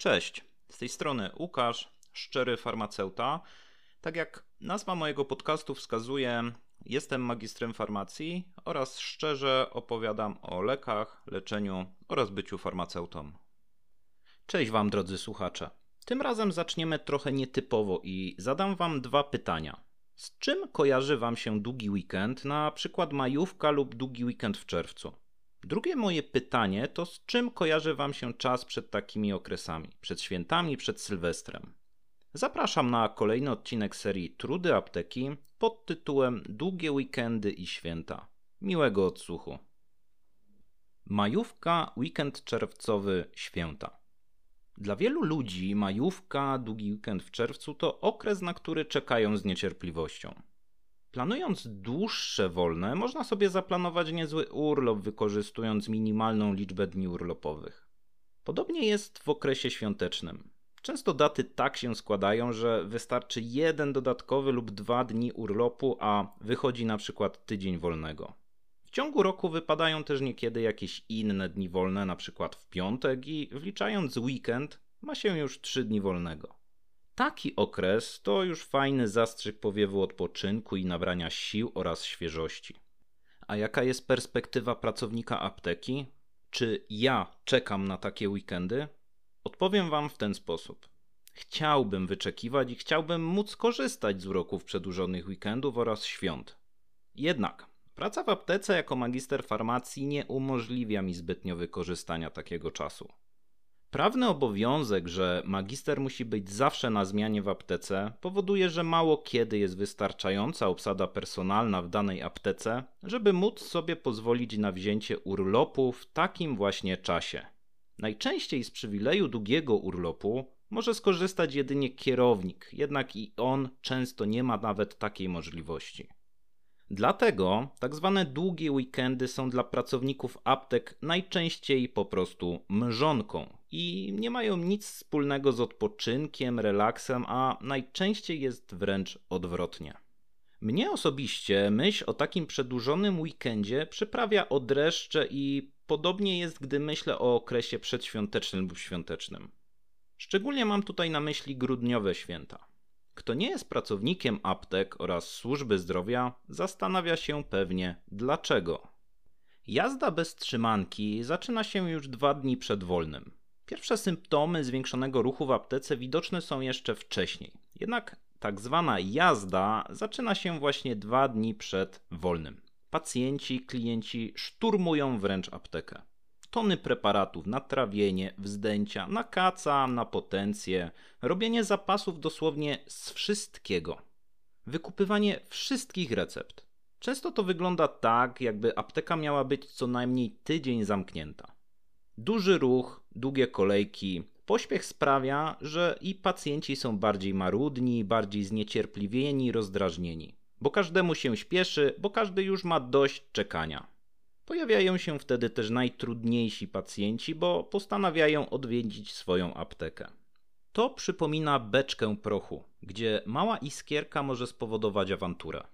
Cześć, z tej strony Łukasz, szczery farmaceuta. Tak jak nazwa mojego podcastu wskazuje, jestem magistrem farmacji oraz szczerze opowiadam o lekach, leczeniu oraz byciu farmaceutą. Cześć Wam, drodzy słuchacze. Tym razem zaczniemy trochę nietypowo i zadam Wam dwa pytania. Z czym kojarzy Wam się długi weekend, na przykład majówka lub długi weekend w czerwcu? Drugie moje pytanie to z czym kojarzy Wam się czas przed takimi okresami, przed świętami, przed Sylwestrem? Zapraszam na kolejny odcinek serii Trudy Apteki pod tytułem Długie weekendy i święta. Miłego odsłuchu. Majówka, weekend czerwcowy, święta. Dla wielu ludzi majówka, długi weekend w czerwcu to okres, na który czekają z niecierpliwością. Planując dłuższe wolne, można sobie zaplanować niezły urlop, wykorzystując minimalną liczbę dni urlopowych. Podobnie jest w okresie świątecznym. Często daty tak się składają, że wystarczy jeden dodatkowy lub dwa dni urlopu, a wychodzi na przykład tydzień wolnego. W ciągu roku wypadają też niekiedy jakieś inne dni wolne, na przykład w piątek, i wliczając weekend, ma się już trzy dni wolnego. Taki okres to już fajny zastrzyk powiewu odpoczynku i nabrania sił oraz świeżości. A jaka jest perspektywa pracownika apteki? Czy ja czekam na takie weekendy? Odpowiem Wam w ten sposób. Chciałbym wyczekiwać i chciałbym móc korzystać z uroków przedłużonych weekendów oraz świąt. Jednak praca w aptece jako magister farmacji nie umożliwia mi zbytnio wykorzystania takiego czasu. Prawny obowiązek, że magister musi być zawsze na zmianie w aptece, powoduje, że mało kiedy jest wystarczająca obsada personalna w danej aptece, żeby móc sobie pozwolić na wzięcie urlopu w takim właśnie czasie. Najczęściej z przywileju długiego urlopu może skorzystać jedynie kierownik, jednak i on często nie ma nawet takiej możliwości. Dlatego tak zwane długie weekendy są dla pracowników aptek najczęściej po prostu mrzonką i nie mają nic wspólnego z odpoczynkiem, relaksem, a najczęściej jest wręcz odwrotnie. Mnie osobiście myśl o takim przedłużonym weekendzie przyprawia odreszcze i podobnie jest, gdy myślę o okresie przedświątecznym lub świątecznym. Szczególnie mam tutaj na myśli grudniowe święta. Kto nie jest pracownikiem aptek oraz służby zdrowia, zastanawia się pewnie dlaczego. Jazda bez trzymanki zaczyna się już dwa dni przed wolnym. Pierwsze symptomy zwiększonego ruchu w aptece widoczne są jeszcze wcześniej. Jednak tak zwana jazda zaczyna się właśnie dwa dni przed wolnym. Pacjenci, klienci szturmują wręcz aptekę. Tony preparatów na trawienie, wzdęcia, na kaca, na potencję, robienie zapasów dosłownie z wszystkiego. Wykupywanie wszystkich recept. Często to wygląda tak, jakby apteka miała być co najmniej tydzień zamknięta. Duży ruch, długie kolejki. Pośpiech sprawia, że i pacjenci są bardziej marudni, bardziej zniecierpliwieni rozdrażnieni. Bo każdemu się śpieszy, bo każdy już ma dość czekania. Pojawiają się wtedy też najtrudniejsi pacjenci, bo postanawiają odwiedzić swoją aptekę. To przypomina beczkę prochu, gdzie mała iskierka może spowodować awanturę.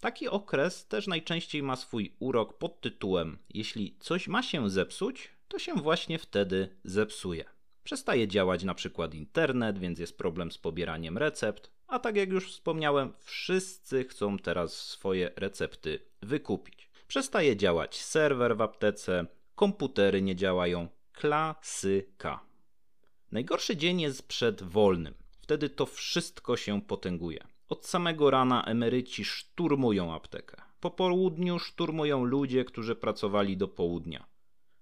Taki okres też najczęściej ma swój urok pod tytułem: Jeśli coś ma się zepsuć, to się właśnie wtedy zepsuje. Przestaje działać na przykład internet, więc jest problem z pobieraniem recept, a tak jak już wspomniałem, wszyscy chcą teraz swoje recepty wykupić. Przestaje działać serwer w aptece, komputery nie działają. Klasyka. Najgorszy dzień jest przed wolnym. Wtedy to wszystko się potęguje. Od samego rana emeryci szturmują aptekę. Po południu szturmują ludzie, którzy pracowali do południa.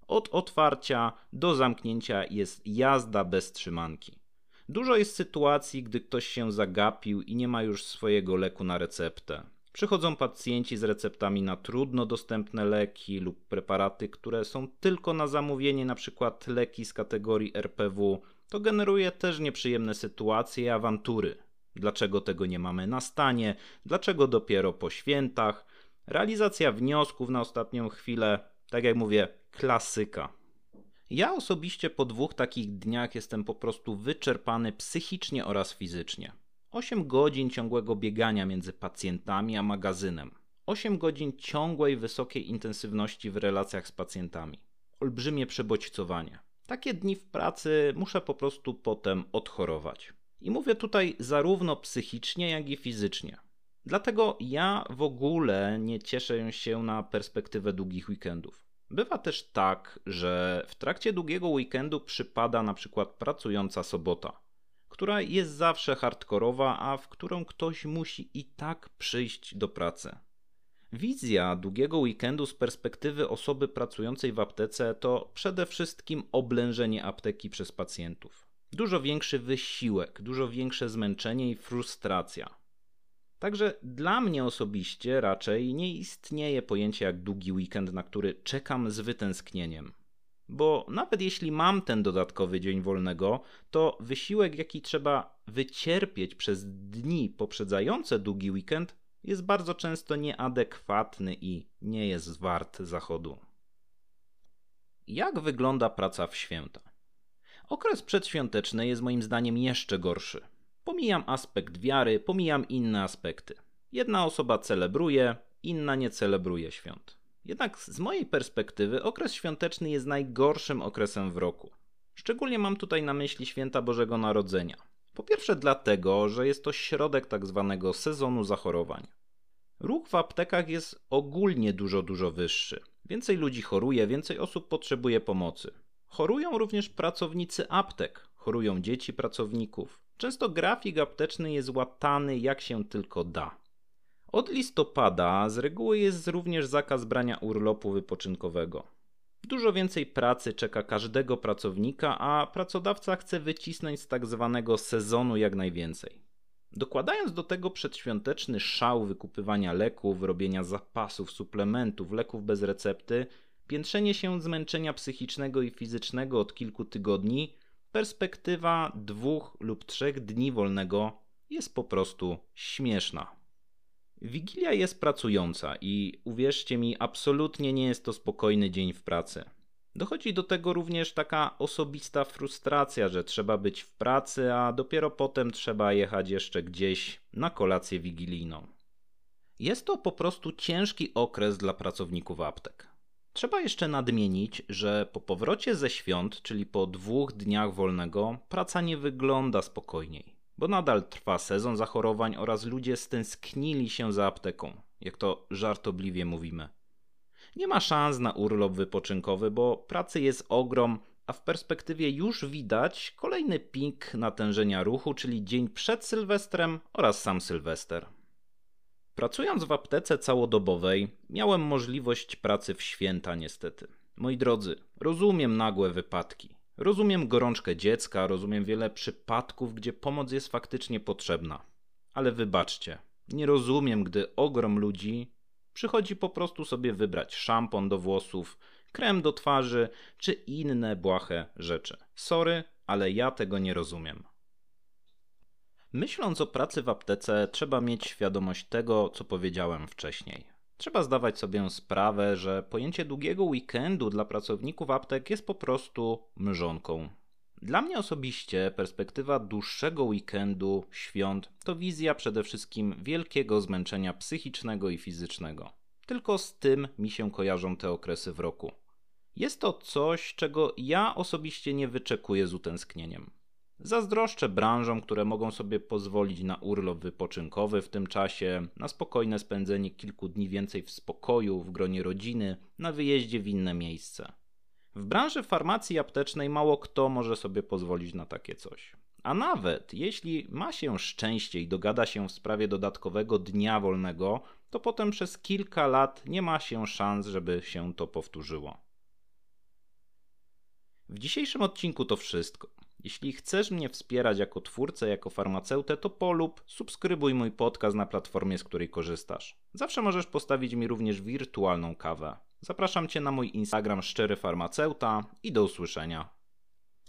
Od otwarcia do zamknięcia jest jazda bez trzymanki. Dużo jest sytuacji, gdy ktoś się zagapił i nie ma już swojego leku na receptę. Przychodzą pacjenci z receptami na trudno dostępne leki lub preparaty, które są tylko na zamówienie, np. leki z kategorii RPW. To generuje też nieprzyjemne sytuacje i awantury. Dlaczego tego nie mamy na stanie? Dlaczego dopiero po świętach? Realizacja wniosków na ostatnią chwilę, tak jak mówię, klasyka. Ja osobiście po dwóch takich dniach jestem po prostu wyczerpany psychicznie oraz fizycznie. 8 godzin ciągłego biegania między pacjentami a magazynem. 8 godzin ciągłej wysokiej intensywności w relacjach z pacjentami. Olbrzymie przebodźcowanie. Takie dni w pracy muszę po prostu potem odchorować. I mówię tutaj zarówno psychicznie, jak i fizycznie. Dlatego ja w ogóle nie cieszę się na perspektywę długich weekendów. Bywa też tak, że w trakcie długiego weekendu przypada na przykład pracująca sobota, która jest zawsze hardkorowa, a w którą ktoś musi i tak przyjść do pracy. Wizja długiego weekendu z perspektywy osoby pracującej w aptece to przede wszystkim oblężenie apteki przez pacjentów. Dużo większy wysiłek, dużo większe zmęczenie i frustracja. Także dla mnie osobiście raczej nie istnieje pojęcie jak długi weekend, na który czekam z wytęsknieniem. Bo nawet jeśli mam ten dodatkowy dzień wolnego, to wysiłek, jaki trzeba wycierpieć przez dni poprzedzające długi weekend, jest bardzo często nieadekwatny i nie jest wart zachodu. Jak wygląda praca w święta? Okres przedświąteczny jest moim zdaniem jeszcze gorszy. Pomijam aspekt wiary, pomijam inne aspekty. Jedna osoba celebruje, inna nie celebruje świąt. Jednak z mojej perspektywy okres świąteczny jest najgorszym okresem w roku. Szczególnie mam tutaj na myśli święta Bożego Narodzenia. Po pierwsze dlatego, że jest to środek tak zwanego sezonu zachorowań. Ruch w aptekach jest ogólnie dużo, dużo wyższy. Więcej ludzi choruje, więcej osób potrzebuje pomocy. Chorują również pracownicy aptek, chorują dzieci pracowników. Często grafik apteczny jest łatany jak się tylko da. Od listopada z reguły jest również zakaz brania urlopu wypoczynkowego. Dużo więcej pracy czeka każdego pracownika, a pracodawca chce wycisnąć z tak zwanego sezonu jak najwięcej. Dokładając do tego przedświąteczny szał wykupywania leków, robienia zapasów, suplementów, leków bez recepty, piętrzenie się zmęczenia psychicznego i fizycznego od kilku tygodni, perspektywa dwóch lub trzech dni wolnego jest po prostu śmieszna. Wigilia jest pracująca i uwierzcie mi, absolutnie nie jest to spokojny dzień w pracy. Dochodzi do tego również taka osobista frustracja, że trzeba być w pracy, a dopiero potem trzeba jechać jeszcze gdzieś na kolację wigilijną. Jest to po prostu ciężki okres dla pracowników aptek. Trzeba jeszcze nadmienić, że po powrocie ze świąt, czyli po dwóch dniach wolnego, praca nie wygląda spokojniej, bo nadal trwa sezon zachorowań oraz ludzie stęsknili się za apteką, jak to żartobliwie mówimy. Nie ma szans na urlop wypoczynkowy, bo pracy jest ogrom, a w perspektywie już widać kolejny pik natężenia ruchu, czyli dzień przed Sylwestrem oraz sam Sylwester. Pracując w aptece całodobowej, miałem możliwość pracy w święta, niestety. Moi drodzy, rozumiem nagłe wypadki. Rozumiem gorączkę dziecka, rozumiem wiele przypadków, gdzie pomoc jest faktycznie potrzebna. Ale wybaczcie, nie rozumiem, gdy ogrom ludzi przychodzi po prostu sobie wybrać szampon do włosów, krem do twarzy czy inne błahe rzeczy. Sorry, ale ja tego nie rozumiem. Myśląc o pracy w aptece, trzeba mieć świadomość tego, co powiedziałem wcześniej. Trzeba zdawać sobie sprawę, że pojęcie długiego weekendu dla pracowników aptek jest po prostu mrzonką. Dla mnie osobiście perspektywa dłuższego weekendu, świąt to wizja przede wszystkim wielkiego zmęczenia psychicznego i fizycznego. Tylko z tym mi się kojarzą te okresy w roku. Jest to coś, czego ja osobiście nie wyczekuję z utęsknieniem. Zazdroszczę branżom, które mogą sobie pozwolić na urlop wypoczynkowy w tym czasie, na spokojne spędzenie kilku dni więcej w spokoju, w gronie rodziny, na wyjeździe w inne miejsce. W branży farmacji aptecznej mało kto może sobie pozwolić na takie coś. A nawet jeśli ma się szczęście i dogada się w sprawie dodatkowego dnia wolnego, to potem przez kilka lat nie ma się szans, żeby się to powtórzyło. W dzisiejszym odcinku to wszystko. Jeśli chcesz mnie wspierać jako twórcę, jako farmaceutę, to polub, subskrybuj mój podcast na platformie, z której korzystasz. Zawsze możesz postawić mi również wirtualną kawę. Zapraszam Cię na mój Instagram Szczery Farmaceuta i do usłyszenia.